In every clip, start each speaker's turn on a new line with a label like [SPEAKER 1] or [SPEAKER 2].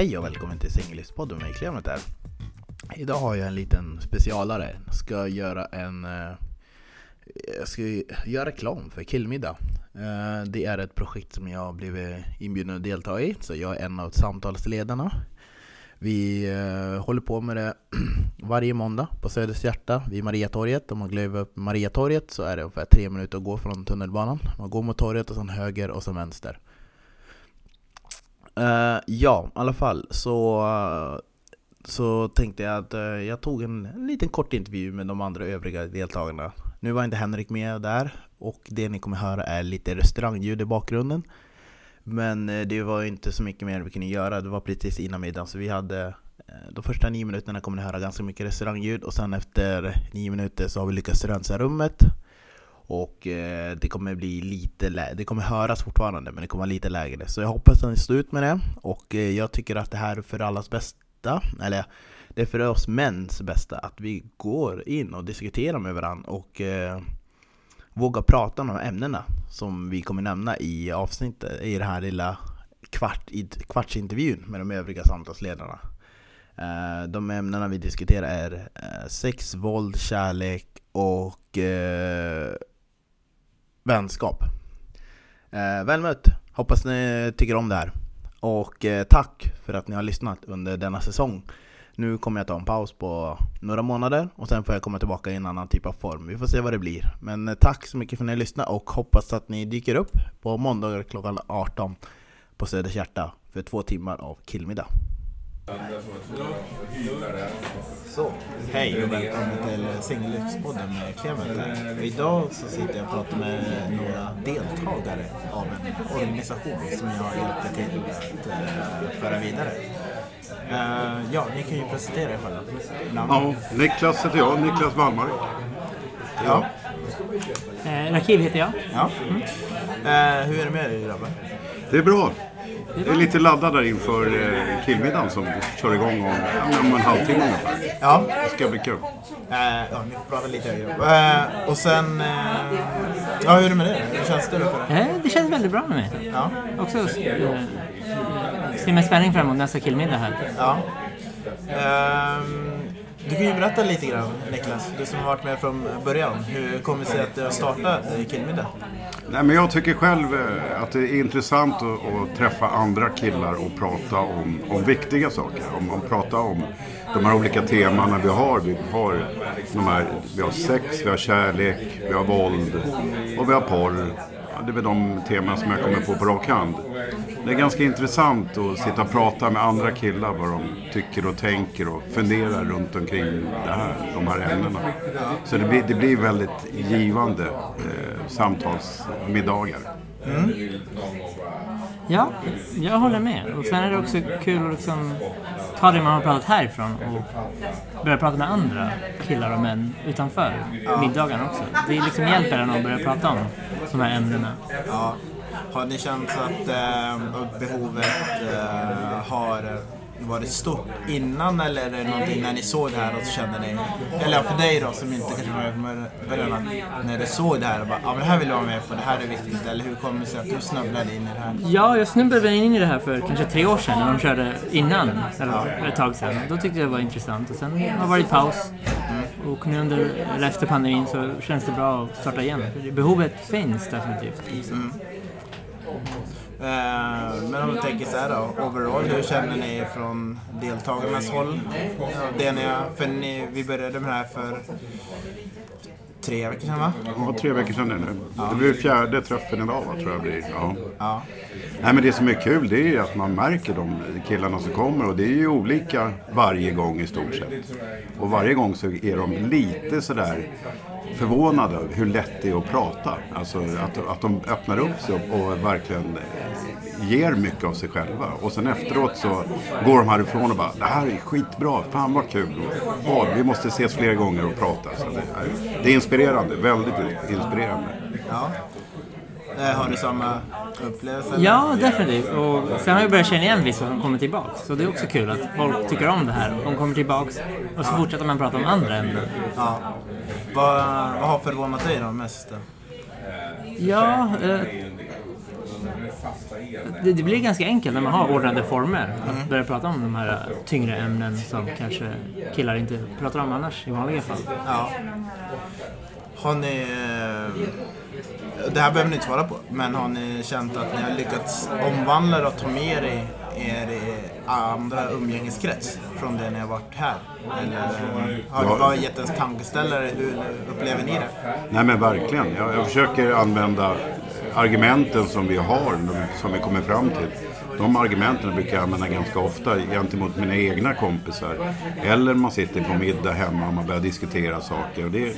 [SPEAKER 1] Hej och välkommen till Singellivspodden med Clement här. Idag har jag en liten specialare. Jag ska göra en... Eh, jag ska göra reklam för Killmiddag. Eh, det är ett projekt som jag har blivit inbjuden att delta i, så jag är en av samtalsledarna. Vi eh, håller på med det varje måndag på Söders hjärta vid Mariatorget. Om man glömmer upp Mariatorget så är det ungefär tre minuter att gå från tunnelbanan. Man går mot torget och sen höger och sen vänster. Uh, ja, i alla fall så, uh, så tänkte jag att uh, jag tog en, en liten kort intervju med de andra övriga deltagarna. Nu var inte Henrik med där och det ni kommer höra är lite restaurangljud i bakgrunden. Men det var inte så mycket mer vi kunde göra, det var precis innan middagen så vi hade de första nio minuterna kommer ni höra ganska mycket restaurangljud och sen efter nio minuter så har vi lyckats rensa rummet och eh, det kommer bli lite lägre, det kommer höras fortfarande men det kommer vara lite lägre. Så jag hoppas att ni står ut med det. Och eh, jag tycker att det här är för allas bästa, eller det är för oss mäns bästa att vi går in och diskuterar med varandra och eh, vågar prata om de ämnena som vi kommer nämna i avsnittet, i den här lilla kvart, i- kvartsintervjun med de övriga samtalsledarna. Eh, de ämnena vi diskuterar är eh, sex, våld, kärlek och eh, vänskap. Eh, väl mött! Hoppas ni tycker om det här. Och eh, tack för att ni har lyssnat under denna säsong. Nu kommer jag ta en paus på några månader och sen får jag komma tillbaka i en annan typ av form. Vi får se vad det blir. Men eh, tack så mycket för att ni har lyssnat och hoppas att ni dyker upp på måndagar klockan 18 på Söders hjärta för två timmar av killmiddag. Så, hej och välkommen till Singellivspodden med Clement här. Och Idag så sitter jag och pratar med några deltagare av en organisation som jag hjälpte till att eh, föra vidare. Eh, ja, ni kan ju presentera er själva.
[SPEAKER 2] Ja, Niklas heter jag, Niklas Wallmark.
[SPEAKER 1] Ja.
[SPEAKER 3] Eh, Rakib heter jag.
[SPEAKER 1] ja. Eh, hur är det med er grabbar?
[SPEAKER 2] Det är bra. Jag är lite laddad där inför eh, killmiddagen som kör igång om, om en halvtimme ungefär.
[SPEAKER 1] Ja,
[SPEAKER 2] Det ska bli kul.
[SPEAKER 1] eh, ja ni får prata lite högre. Eh, och sen, eh, ja hur är det med er? Hur känns det då för er?
[SPEAKER 3] Eh, det känns väldigt bra med mig.
[SPEAKER 1] Ja.
[SPEAKER 3] Också eh, ser med spänning fram emot nästa killmiddag här.
[SPEAKER 1] Ja. Ehm, du kan ju berätta lite grann Niklas, du som har varit med från början. Hur kommer det sig att du har startat eh, Killmiddag?
[SPEAKER 2] Nej, men jag tycker själv eh, att det är intressant att, att träffa andra killar och prata om, om viktiga saker. Om, om prata om de här olika temana vi har. Vi har, de här, vi har sex, vi har kärlek, vi har våld och vi har porr. Det är väl de teman som jag kommer på på rak hand. Det är ganska intressant att sitta och prata med andra killar vad de tycker och tänker och funderar runt omkring det här, de här ämnena. Så det blir, det blir väldigt givande eh, samtalsmiddagar. Mm.
[SPEAKER 3] Ja, jag håller med. Och sen är det också kul att liksom ta det man har pratat härifrån och börja prata med andra killar och män utanför middagen också. Det liksom hjälper en att börja prata om de här ämnena.
[SPEAKER 1] Ja. Har ni känt att eh, behovet eh, har varit stort innan eller är det någonting när ni såg det här och så kände ni, eller för dig då som inte kanske var med början, när du såg det här och bara, ja men det här vill jag vara med på, det här är viktigt, eller hur kommer det sig att du snubblade in i det här?
[SPEAKER 3] Ja, jag snubblade in i det här för kanske tre år sedan när de körde innan, eller ett tag sedan. Då tyckte jag det var intressant och sen har det varit paus. Och nu under, eller efter pandemin så känns det bra att starta igen. Behovet finns definitivt.
[SPEAKER 1] Eh, men om vi tänker så här då, overall, hur känner ni från deltagarnas håll? Ja, Det ni, för ni, vi började med det här för tre veckor sedan va?
[SPEAKER 2] Ja, tre veckor sedan är det nu. Det blir fjärde träffen idag va, tror jag blir. Ja.
[SPEAKER 1] Ja.
[SPEAKER 2] Nej, men det som är kul det är ju att man märker de killarna som kommer och det är ju olika varje gång i stort sett. Och varje gång så är de lite sådär förvånade över hur lätt det är att prata. Alltså att, att de öppnar upp sig och, och verkligen ger mycket av sig själva. Och sen efteråt så går de härifrån och bara det här är skitbra, fan vad kul. Och, och vi måste ses fler gånger och prata. Så det, är, det är inspirerande, väldigt inspirerande.
[SPEAKER 1] ja. Eh, har du samma upplevelse?
[SPEAKER 3] Ja, definitivt. Och sen har jag börjat känna igen vissa som kommer tillbaks. Så det är också kul att folk tycker om det här. De kommer tillbaks och så fortsätter man prata om andra ämnen.
[SPEAKER 1] Ja. Vad, vad har förvånat dig då mest? Då?
[SPEAKER 3] Ja, eh, det, det blir ganska enkelt när man har ordnade former. Att börja prata om de här tyngre ämnen som kanske killar inte pratar om annars i vanliga fall.
[SPEAKER 1] Ja. Har ni... Det här behöver ni inte svara på, men har ni känt att ni har lyckats omvandla det och ta med er er i andra umgängeskrets från det ni har varit här? Eller eh, har det bara gett en tankeställare? Hur upplever ni det?
[SPEAKER 2] Nej men verkligen. Jag, jag försöker använda argumenten som vi har, som vi kommer fram till. De argumenten brukar jag använda ganska ofta gentemot mina egna kompisar. Eller man sitter på middag hemma och man börjar diskutera saker. Och det,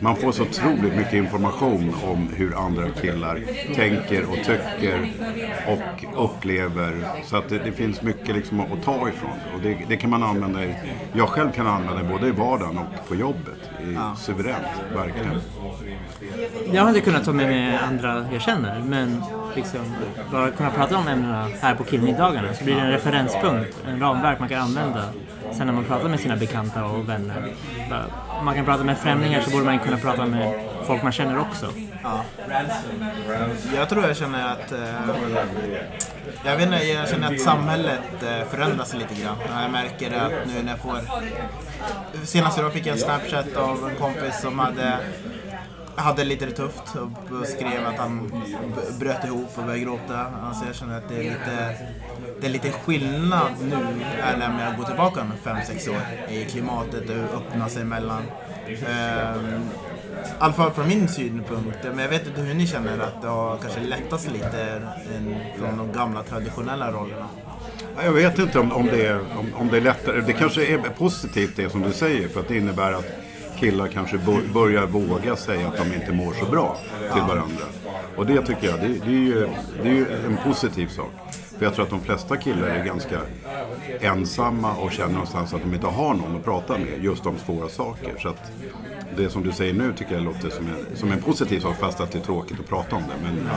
[SPEAKER 2] man får så otroligt mycket information om hur andra killar tänker och tycker och upplever. Så att det, det finns mycket liksom att ta ifrån. Och det, det kan man använda, i, jag själv kan använda det både i vardagen och på jobbet. I, Suveränt, verkligen.
[SPEAKER 3] Jag inte kunnat ta med mig andra jag känner, men liksom bara kunna prata om ämnena här på killmiddagarna så blir det en referenspunkt, en ramverk man kan använda sen när man pratar med sina bekanta och vänner. Om man kan prata med främlingar så borde man kunna prata med folk man känner också.
[SPEAKER 1] Ja. Jag tror jag känner att... Eh, jag, vet inte, jag känner att samhället eh, förändras lite grann. Jag märker att nu när jag får... Senast idag fick jag en Snapchat av en kompis som hade hade lite det tufft och skrev att han bröt ihop och började gråta. Alltså jag känner att det är lite, det är lite skillnad nu än när jag går tillbaka med 5-6 år i klimatet och öppna sig mellan. Ehm, i alla fall från min synpunkt, men jag vet inte hur ni känner att det har kanske lättats lite från de gamla traditionella rollerna.
[SPEAKER 2] Ja, Jag vet inte om, om, det är, om, om det är lättare. Det kanske är positivt det som du säger. För att det innebär att killar kanske börjar våga säga att de inte mår så bra till varandra. Och det tycker jag, det, det, är ju, det är ju en positiv sak. För jag tror att de flesta killar är ganska ensamma och känner någonstans att de inte har någon att prata med just om svåra saker. Så att det som du säger nu tycker jag låter som en, som en positiv sak fast att det är tråkigt att prata om det. Men,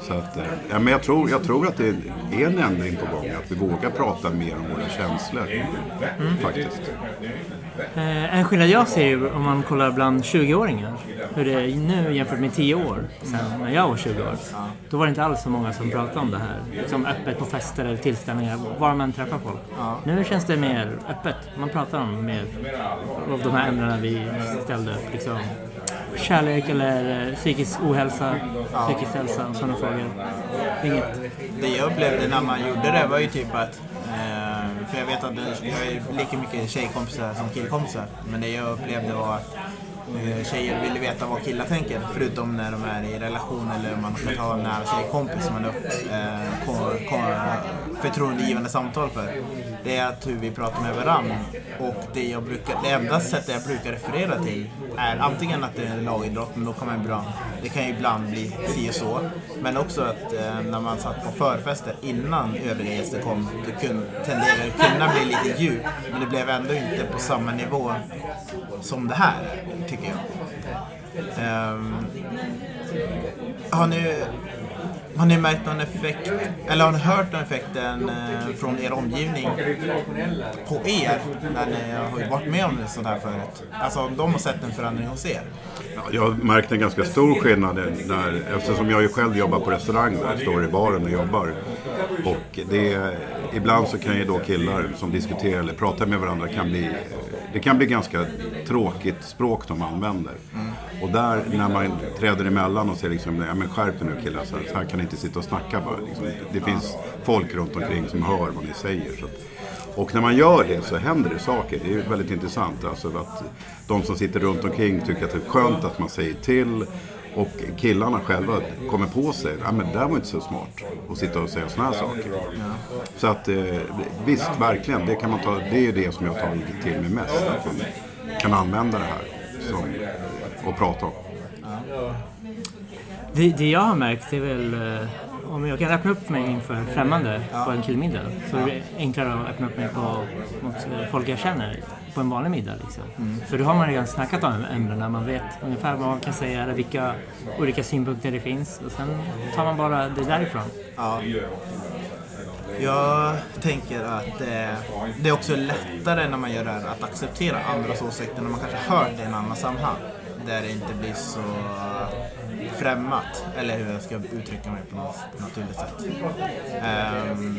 [SPEAKER 2] så att, eh, ja, men jag, tror, jag tror att det är en ändring på gång. Att vi vågar prata mer om våra känslor. Faktiskt.
[SPEAKER 3] Eh, en skillnad jag ser ju om man kollar bland 20-åringar, hur det är nu jämfört med 10 år sedan när jag var 20 år. Då var det inte alls så många som pratade om det här. Liksom öppet på fester eller tillställningar, var man träffar folk. Nu känns det mer öppet. Man pratar om mer av de här ämnena vi ställde upp. Liksom kärlek eller eh, psykisk ohälsa, psykisk hälsa och sådana frågor. Inget.
[SPEAKER 1] Det jag upplevde när man gjorde det var ju typ att eh, för jag vet att jag har ju lika mycket tjejkompisar som killkompisar. Men det jag upplevde var att eh, tjejer ville veta vad killar tänker. Förutom när de är i relation eller man ska ta en nära tjejkompis som man har eh, förtroendegivande samtal för. Det är att hur vi pratar med varandra. Och det, jag brukar, det enda sättet jag brukar referera till är antingen att det är en lagidrott, men då kan man ibland, det kan ju ibland bli si och så. Men också att eh, när man satt på förfester innan övriga gäster kom, då kun, tenderar det kunna bli lite djup. Men det blev ändå inte på samma nivå som det här, tycker jag. Um, har ni har ni märkt någon effekt, eller har ni hört någon effekten eh, från er omgivning på er när ni har ju varit med om sånt här förut? Alltså om de har sett en förändring hos er?
[SPEAKER 2] Ja, Jag har märkt en ganska stor skillnad när, eftersom jag ju själv jobbar på restaurang och står i baren och jobbar. Och det, ibland så kan ju då killar som diskuterar eller pratar med varandra kan bli, det kan bli ganska tråkigt språk de använder. Och där när man träder emellan och säger liksom, ja men skärp dig nu killar, så här, så här kan ni inte sitta och snacka bara. Liksom, det finns folk runt omkring som hör vad ni säger. Så att, och när man gör det så händer det saker. Det är ju väldigt intressant. Alltså att de som sitter runt omkring tycker att det är skönt att man säger till. Och killarna själva kommer på sig. Ja, men det där var inte så smart. Att sitta och säga sådana här saker. Så att eh, visst, verkligen. Det, kan man ta, det är det som jag har tagit till mig mest. Att man kan använda det här som, och prata om.
[SPEAKER 3] Det, det jag har märkt är väl eh, om jag kan öppna upp mig inför främmande på en killmiddag så är det enklare att öppna upp mig på, mot eh, folk jag känner på en vanlig middag. Liksom. För då har man redan snackat om ämnena, man vet ungefär vad man kan säga eller vilka olika synpunkter det finns och sen tar man bara det därifrån.
[SPEAKER 1] Ja. Jag tänker att eh, det är också lättare när man gör det här att acceptera andras åsikter när man kanske hört det i en annan sammanhang. Där det inte blir så främmat, eller hur jag ska uttrycka mig på något naturligt sätt. Ehm,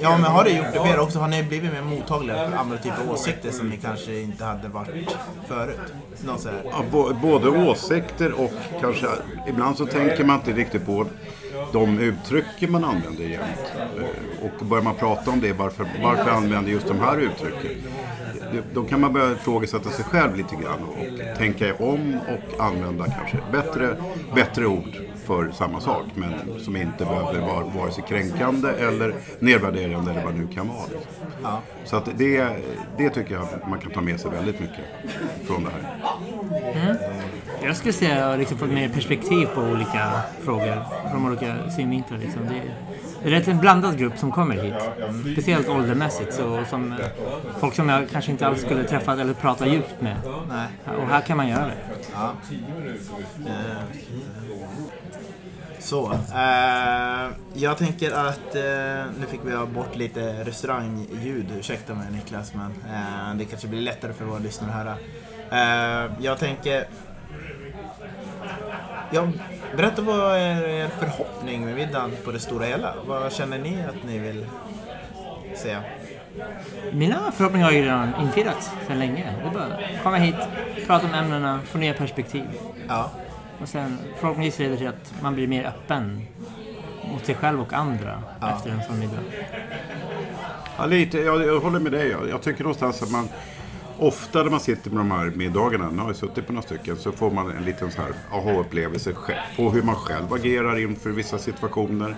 [SPEAKER 1] ja, men har det gjort det mer också? Har ni blivit mer mottagliga för andra typer av åsikter som ni kanske inte hade varit förut? Så här,
[SPEAKER 2] Ja, bo- både åsikter och kanske, ibland så tänker man inte riktigt på de uttrycken man använder jämt. Ehm, och börjar man prata om det, varför, varför använder just de här uttrycken? Då kan man börja ifrågasätta sig själv lite grann och tänka om och använda kanske bättre, bättre ord för samma sak. Men som inte behöver vara vare sig kränkande eller nedvärderande eller vad det nu kan vara.
[SPEAKER 1] ja.
[SPEAKER 2] Så att det, det tycker jag man kan ta med sig väldigt mycket från det här.
[SPEAKER 3] Jag skulle säga att jag har liksom fått mer perspektiv på olika frågor från olika synvinklar. Liksom. Det, rätt en blandad grupp som kommer hit. Speciellt åldermässigt. Så, som, eh, folk som jag kanske inte alls skulle träffa eller prata djupt med.
[SPEAKER 1] Nej.
[SPEAKER 3] Och här kan man göra det.
[SPEAKER 1] Ja. Eh, Så. Eh, jag tänker att eh, nu fick vi ha bort lite restaurangljud. Ursäkta mig Niklas, men eh, det kanske blir lättare för våra lyssnare att höra. Eh, jag tänker... Ja, berätta vad är er förhoppning med middagen på det stora hela? Vad känner ni att ni vill se?
[SPEAKER 3] Mina förhoppningar har ju redan infriats sedan länge. Det är bara att komma hit, prata om ämnena, få nya perspektiv.
[SPEAKER 1] Ja.
[SPEAKER 3] Och sen förhoppningsvis leder det till att man blir mer öppen mot sig själv och andra
[SPEAKER 1] Ja.
[SPEAKER 3] efter en sån middag.
[SPEAKER 2] Ja, lite. Jag, jag håller med dig. Jag, jag tycker någonstans att man ofta när man sitter med de här middagarna, nu har jag suttit på några stycken, så får man en liten så här aha-upplevelse på hur man själv agerar inför vissa situationer.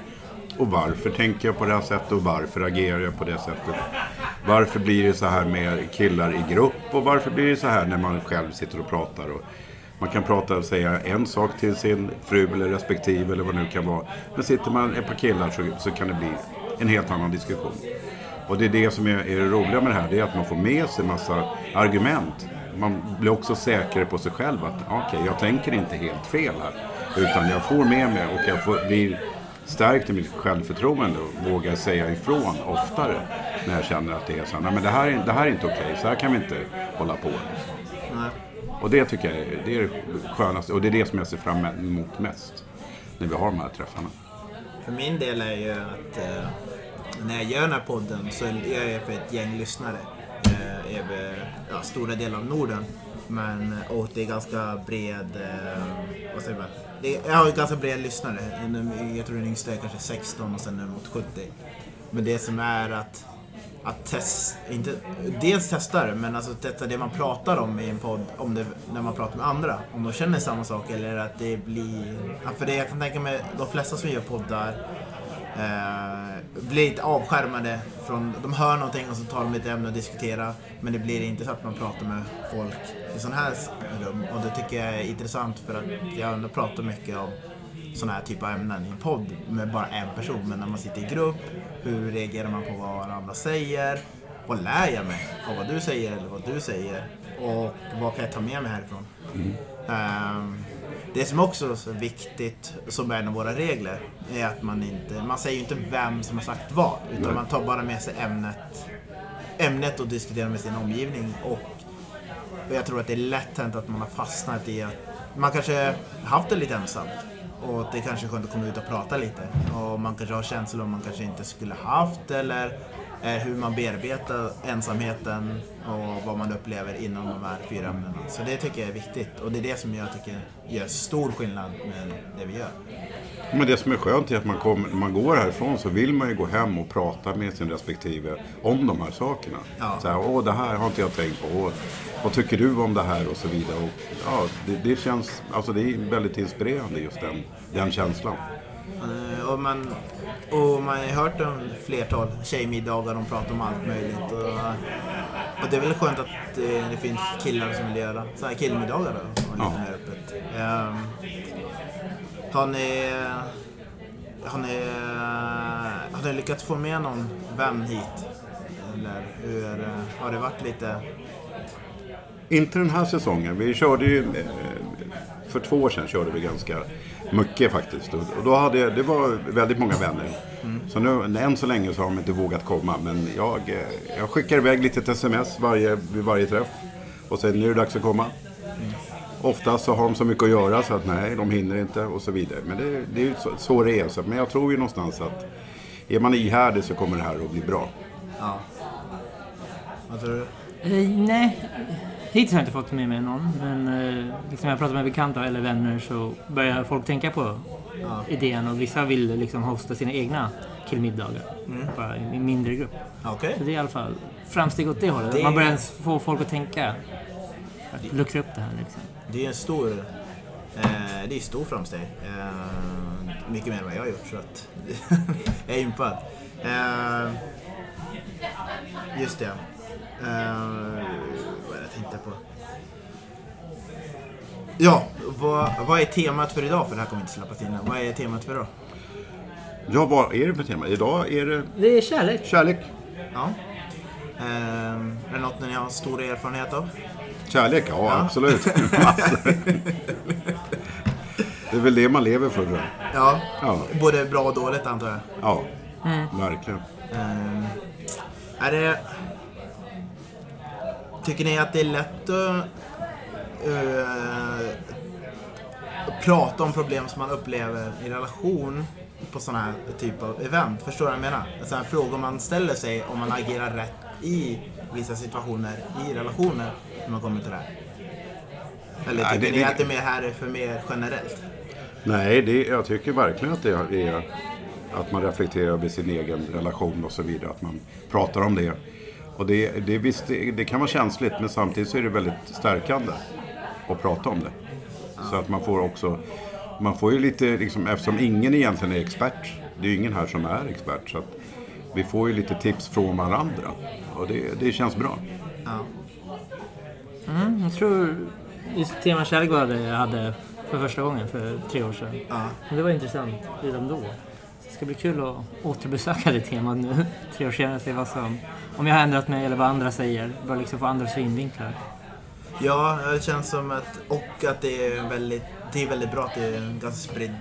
[SPEAKER 2] Och varför tänker jag på det här sättet och varför agerar jag på det sättet? Varför blir det så här med killar i grupp och varför blir det så här när man själv sitter och pratar? Och man kan prata och säga en sak till sin fru eller respektive eller vad det nu kan vara. Men sitter man ett par killar så, så kan det bli en helt annan diskussion. Och det är det som är, är det roliga med det här, det är att man får med sig massa argument. Man blir också säker på sig själv att okej, jag tänker inte helt fel här. Utan jag får med mig och jag får, blir stärkt i mitt självförtroende och vågar säga ifrån oftare. När jag känner att det är så här, nej men det här är, det här är inte okej, så här kan vi inte hålla på.
[SPEAKER 1] Nej.
[SPEAKER 2] Och det tycker jag är det, är det skönaste och det är det som jag ser fram emot mest. När vi har de här träffarna.
[SPEAKER 1] För min del är ju att eh, när jag gör den här podden så gör jag det för ett gäng lyssnare eh, över ja, stora delar av Norden. Men, eh, och det är ganska bred, eh, vad säger man? Det är, jag har ganska bred lyssnare. Jag tror den yngsta är kanske 16 och sen är mot 70. Men det som är att, att testa, inte, dels testa det, men alltså testa det man pratar om i en podd, om det, när man pratar med andra. Om de känner samma sak eller att det blir, för det jag kan tänka mig, de flesta som gör poddar eh, blir lite avskärmade från, de hör någonting och så tar de ett ämne och diskuterar. Men det blir inte så att man pratar med folk i sådana här rum. Och det tycker jag är intressant för att jag ändå pratar mycket om sådana här typer av ämnen i en podd med bara en person. Men när man sitter i grupp, hur reagerar man på vad varandra säger? Vad lär jag mig av vad du säger eller vad du säger? Och vad kan jag ta med mig härifrån? Ehm, det som också är så viktigt, som är en av våra regler, är att man inte, man säger ju inte vem som har sagt vad, utan
[SPEAKER 2] Nej.
[SPEAKER 1] man tar bara med sig ämnet, ämnet och diskuterar med sin omgivning. Och, och jag tror att det är lätt hänt att man har fastnat i att man kanske haft det lite ensamt. Och det kanske är skönt att komma ut och prata lite. Och man kanske har känslor man kanske inte skulle haft eller eh, hur man bearbetar ensamheten och vad man upplever inom de här fyra ämnena. Så det tycker jag är viktigt och det är det som jag tycker gör stor skillnad med det vi gör.
[SPEAKER 2] Men det som är skönt är att man, kommer, när man går härifrån så vill man ju gå hem och prata med sin respektive om de här sakerna.
[SPEAKER 1] Ja.
[SPEAKER 2] Så här, Åh, det här har inte jag tänkt på. Åh, vad tycker du om det här? Och så vidare. Och, ja, det, det känns, alltså det är väldigt inspirerande just den, den känslan.
[SPEAKER 1] Eh, Och man, och man har hört om flertal tjejmiddagar, de pratar om allt möjligt. Och, och det är väl skönt att det, det finns killar som vill göra så här killmiddagar då, och lite
[SPEAKER 2] Ja.
[SPEAKER 1] mer öppet. Ehm, har ni, har ni, har ni lyckats få med någon vän hit? Eller hur, eh, har det varit lite...
[SPEAKER 2] Inte den här säsongen. Vi körde ju, eh, för två år sedan körde vi ganska mycket faktiskt. Och då hade jag, det var väldigt många vänner. Så nu, än så länge så har de inte vågat komma. Men jag, eh, jag skickar iväg lite ett sms varje, vid varje träff. Och säger nu är det dags att komma. Oftast så har de så mycket att göra så att nej, de hinner inte och så vidare. Men det, det är ju så, så det är. Så, men jag tror ju någonstans att är man ihärdig så kommer det här att bli bra.
[SPEAKER 1] Ja. Vad tror du?
[SPEAKER 3] Eh, nej, hittills har jag inte fått med mig någon. Men eh, liksom jag pratar med bekanta eller vänner så börjar folk tänka på
[SPEAKER 1] Ja.
[SPEAKER 3] idén och vissa vill liksom hosta sina egna killmiddagar. Bara i en mindre grupp.
[SPEAKER 1] Okej.
[SPEAKER 3] Så det är i alla fall framsteg åt det hållet.
[SPEAKER 1] Det-
[SPEAKER 3] Man börjar få folk att tänka. Att luckra upp det här liksom.
[SPEAKER 1] Det är en stor, eh, det är stor framsteg. Eh, mycket mer än vad jag har gjort så att jag är impad. Eh, just det. Eh, tänkte på? Ja, vad, vad är temat för idag? För det här kommer inte släppas in. Vad är temat för idag?
[SPEAKER 2] Ja, vad är det för tema? Idag är det
[SPEAKER 3] Det är kärlek.
[SPEAKER 2] kärlek.
[SPEAKER 1] Ja. Eh, är det något ni har stor erfarenhet av?
[SPEAKER 2] Kärlek, ja, absolut. Massor. det är väl det man lever för tror jag.
[SPEAKER 1] Ja,
[SPEAKER 2] Ja,
[SPEAKER 1] både bra och dåligt antar jag.
[SPEAKER 2] ja verkligen.
[SPEAKER 1] Ehm, är det... Tycker ni att det är lätt att eh, prata om problem som man upplever i relation på sådana här typ av event? Förstår du vad jag menar? Alltså en fråga man ställer sig om man agerar rätt i vissa situationer i relationer när man kommer till det här. Eller
[SPEAKER 2] Nej,
[SPEAKER 1] tycker
[SPEAKER 2] det-
[SPEAKER 1] ni att det mer här är för mer generellt?
[SPEAKER 2] Nej, det, jag tycker verkligen att det är att man reflekterar över sin egen relation och så vidare. Att man pratar om det. Och det, det, visst, det, det kan vara känsligt men samtidigt så är det väldigt stärkande att prata om det. Så att man får också, man får ju lite, liksom, eftersom ingen egentligen är expert. Det är ju ingen här som är expert. Så att vi får ju lite tips från varandra. Och det, det känns bra.
[SPEAKER 1] Ja.
[SPEAKER 3] Mm, jag tror just tema kärlek var det jag hade för första gången för tre år sedan.
[SPEAKER 1] Ja.
[SPEAKER 3] Det var intressant redan då. Det ska bli kul att återbesöka det temat nu, tre år senare, se vad som, om jag har ändrat mig eller vad andra säger. Bara liksom få andra synvinklar.
[SPEAKER 1] Ja, det känns som att... Och att det är väldigt, det är väldigt bra att det är en ganska spridd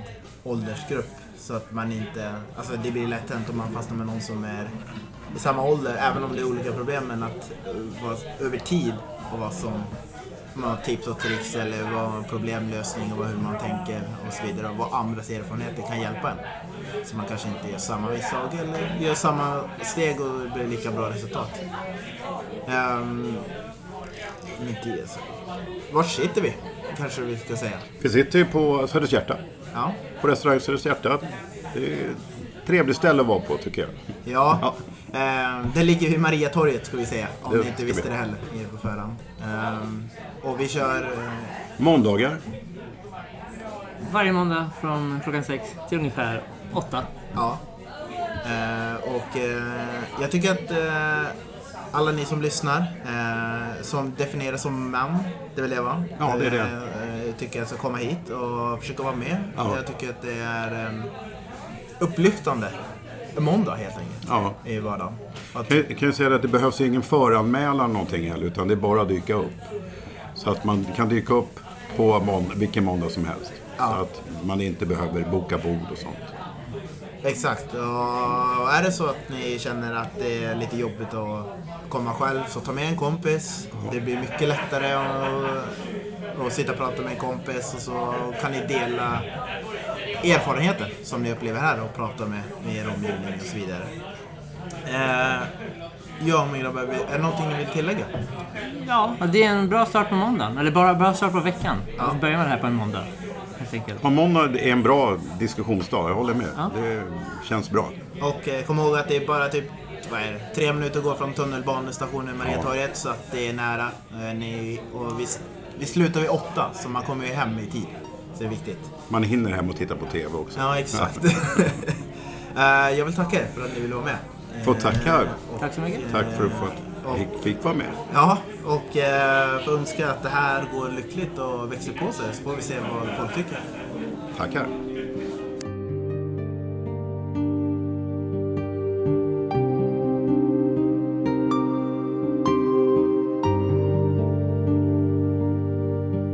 [SPEAKER 1] åldersgrupp. Så att man inte... Alltså det blir lätt hänt om man fastnar med någon som är i samma ålder, även om det är olika problem, men att vara över tid och vad som... Man tips och tricks eller vad problemlösning och hur man tänker och så vidare. Och vad andras erfarenheter kan hjälpa en. Så man kanske inte gör samma misstag eller gör samma steg och det blir lika bra resultat. Um, alltså. Var sitter vi? Kanske vi ska säga.
[SPEAKER 2] Vi sitter ju på Söders Hjärta.
[SPEAKER 1] Ja.
[SPEAKER 2] På restaurang Söders Hjärta. Det är ett trevligt ställe att vara på tycker jag.
[SPEAKER 1] Ja. Ehm, det ligger vid Mariatorget ska vi säga. Om
[SPEAKER 2] Det
[SPEAKER 1] ni inte visste
[SPEAKER 2] vi.
[SPEAKER 1] det heller er på förhand. Ehm, och vi kör... eh,
[SPEAKER 2] Måndagar.
[SPEAKER 3] Varje måndag från klockan sex till ungefär åtta.
[SPEAKER 1] Ja. Eh, och eh, jag tycker att eh, alla ni som lyssnar, eh, som definieras som män, det vill jag vara.
[SPEAKER 2] Ja, det är det.
[SPEAKER 1] Eh, tycker jag ska komma hit och försöka vara med.
[SPEAKER 2] Ja.
[SPEAKER 1] Jag tycker att det är eh, upplyftande. Måndag helt enkelt.
[SPEAKER 2] Ja.
[SPEAKER 1] I vardagen. Att,
[SPEAKER 2] Jag kan ju säga att det behövs ingen föranmälan någonting heller, utan det är bara att dyka upp. Så att man kan dyka upp på månd- vilken måndag som helst.
[SPEAKER 1] Ja.
[SPEAKER 2] Så att man inte behöver boka bord och sånt.
[SPEAKER 1] Exakt. Och är det så att ni känner att det är lite jobbigt att komma själv så ta med en kompis. Det blir mycket lättare att, att sitta och prata med en kompis och så kan ni dela erfarenheter som ni upplever här och prata med, med er omgivning och så vidare. Eh, ja, min grabbar, är det någonting ni vill tillägga?
[SPEAKER 3] Ja, det är en bra start på måndagen. Eller bara bra start på veckan.
[SPEAKER 1] Ja.
[SPEAKER 3] Ja. Börja med det här på en måndag.
[SPEAKER 2] På måndag är en bra diskussionsdag, jag håller med.
[SPEAKER 3] Ja.
[SPEAKER 2] Det känns bra.
[SPEAKER 1] Och eh, kom ihåg att det är bara typ vad är det, tre minuter att gå från tunnelbanestationen Mariatorget så att det är nära. Eh, ni, och vi, vi slutar vid åtta så man kommer ju hem i tid. Det är viktigt.
[SPEAKER 2] Man hinner hem och titta på TV också.
[SPEAKER 1] Ja, exakt. Eh, jag vill tacka er för att ni ville vara med.
[SPEAKER 2] Får tacka.
[SPEAKER 1] Eh, och,
[SPEAKER 3] Tack så mycket.
[SPEAKER 2] Tack för att jag fick, fick vara med.
[SPEAKER 1] Ja, och eh, önska att det här går lyckligt och växer på sig så får vi se vad folk tycker.
[SPEAKER 2] Tackar.